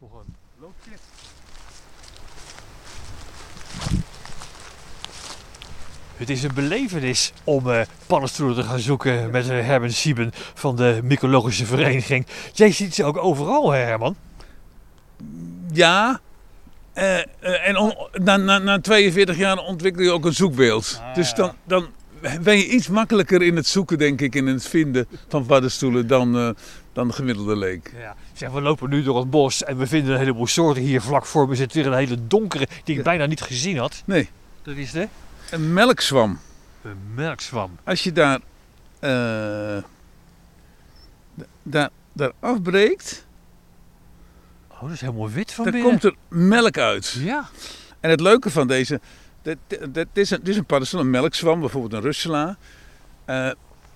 Nog een loopje. Het is een belevenis om eh paddenstoelen te gaan zoeken met eh, Herman Sieben van de Mycologische Vereniging. Jij ziet ze ook overal, hè, Herman? Ja. eh, en na, na, na 42 jaar ontwikkel je ook een zoekbeeld. Ah, dus dan, dan ben je iets makkelijker in het zoeken, denk ik, in het vinden van paddenstoelen dan, eh, dan de gemiddelde leek. Ja. Zeg, we lopen nu door het bos en we vinden een heleboel soorten. Hier vlak voor me zit weer een hele donkere die ik Ja. bijna niet gezien had. Nee, Dat is de een melkzwam. een melkzwam. Als je daar, eh, da- daar, daar afbreekt, Oh, dat is helemaal wit van dan binnen. komt er melk uit. Ja. En het leuke van deze, dit is, een, dit is een paddenstoel, een melkzwam, bijvoorbeeld een russela. Eh,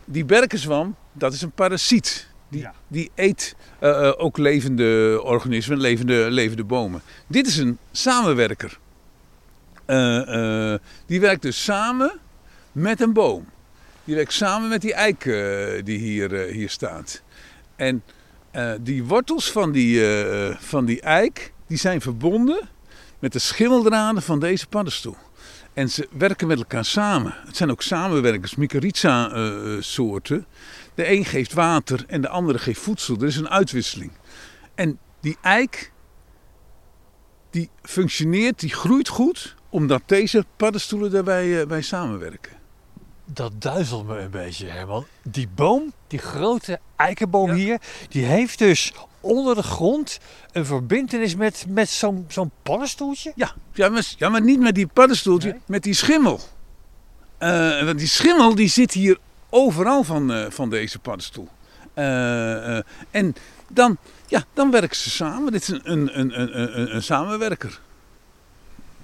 die berkenzwam, dat is een parasiet. Die, Ja. die eet eh, eh, ook levende organismen, levende, levende bomen. Dit is een samenwerker. Die werkt dus samen met een boom. Die werkt samen met die eik die hier, hier staat. En die wortels van die, van die eik, die zijn verbonden met de schimmeldraden van deze paddenstoel. En ze werken met elkaar samen. Het zijn ook samenwerkers, mycorrhiza-soorten. de een geeft water en de andere geeft voedsel. Er is een uitwisseling. En die eik, die functioneert, die groeit goed, omdat deze paddenstoelen daarbij eh, bij samenwerken. Dat duizelt me een beetje, Herman. Die boom, die grote eikenboom Ja. hier, die heeft dus onder de grond een verbindenis met, met zo'n zo'n paddenstoeltje. Ja, ja, maar, ja, maar niet met die paddenstoeltje, Nee? met die schimmel. Eh, want die schimmel die zit hier overal van, eh, van deze paddenstoel. Eh, en dan, ja, dan werken ze samen. Dit is een, een, een, een, een, samenwerker.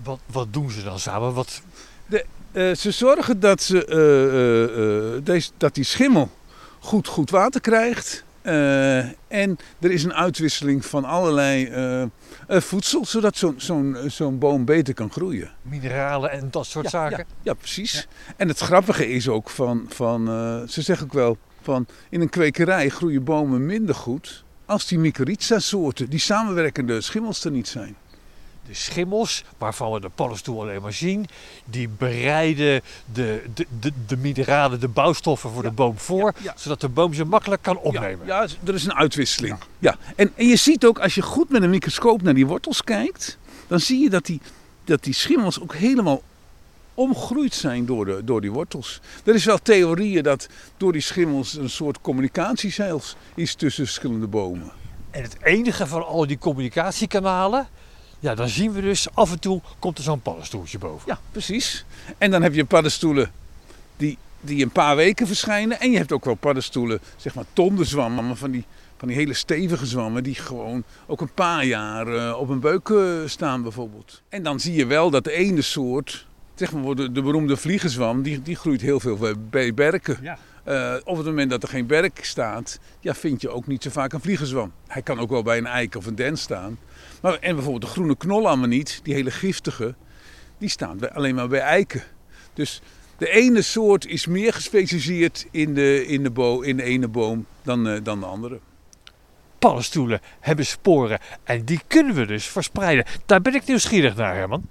Wat, wat doen ze dan samen? Wat, Eh, ze zorgen dat, ze, deze, dat die schimmel goed, goed water krijgt. Eh, en er is een uitwisseling van allerlei eh, eh, voedsel, zodat zo'n zo'n zo'n boom beter kan groeien. mineralen en dat soort zaken? Ja, ja precies. En het grappige is ook van, van ze zeggen ook wel, van in een kwekerij groeien bomen minder goed als die mycorrhiza-soorten, die samenwerkende schimmels er niet zijn. De schimmels, waarvan we de paddenstoel alleen maar zien, die bereiden de, de, de, de mineralen, de bouwstoffen voor Ja, de boom voor, ja. zodat de boom ze makkelijk kan opnemen. Ja, ja, er is een uitwisseling. Ja. En, en je ziet ook, als je goed met een microscoop naar die wortels kijkt, dan zie je dat die, dat die schimmels ook helemaal omgroeid zijn door, de, door die wortels. Er is wel theorieën dat door die schimmels een soort communicatie zelfs is tussen verschillende bomen. En het enige van al die communicatiekanalen, ja, dan zien we dus af en toe komt er zo'n paddenstoeltje boven. Ja, precies. En dan heb je paddenstoelen die, die een paar weken verschijnen. En je hebt ook wel paddenstoelen, zeg maar tondenzwammen, van die, van die hele stevige zwammen, die gewoon ook een paar jaar eh, op een beuk eh, staan bijvoorbeeld. En dan zie je wel dat de ene soort, zeg maar de, de beroemde vliegenzwam, die, die groeit heel veel bij- bij berken. Ja. Eh, op het moment dat er geen berk staat, ja, vind je ook niet zo vaak een vliegenzwam. Hij kan ook wel bij een eik of een den staan. Maar, en bijvoorbeeld de groene knolamaniet, die hele giftige, die staan alleen maar bij eiken. Dus de ene soort is meer gespecialiseerd in de, in de, bo, in ene boom dan, eh, dan de andere. Paddenstoelen hebben sporen en die kunnen we dus verspreiden. Daar ben ik nieuwsgierig naar, Herman.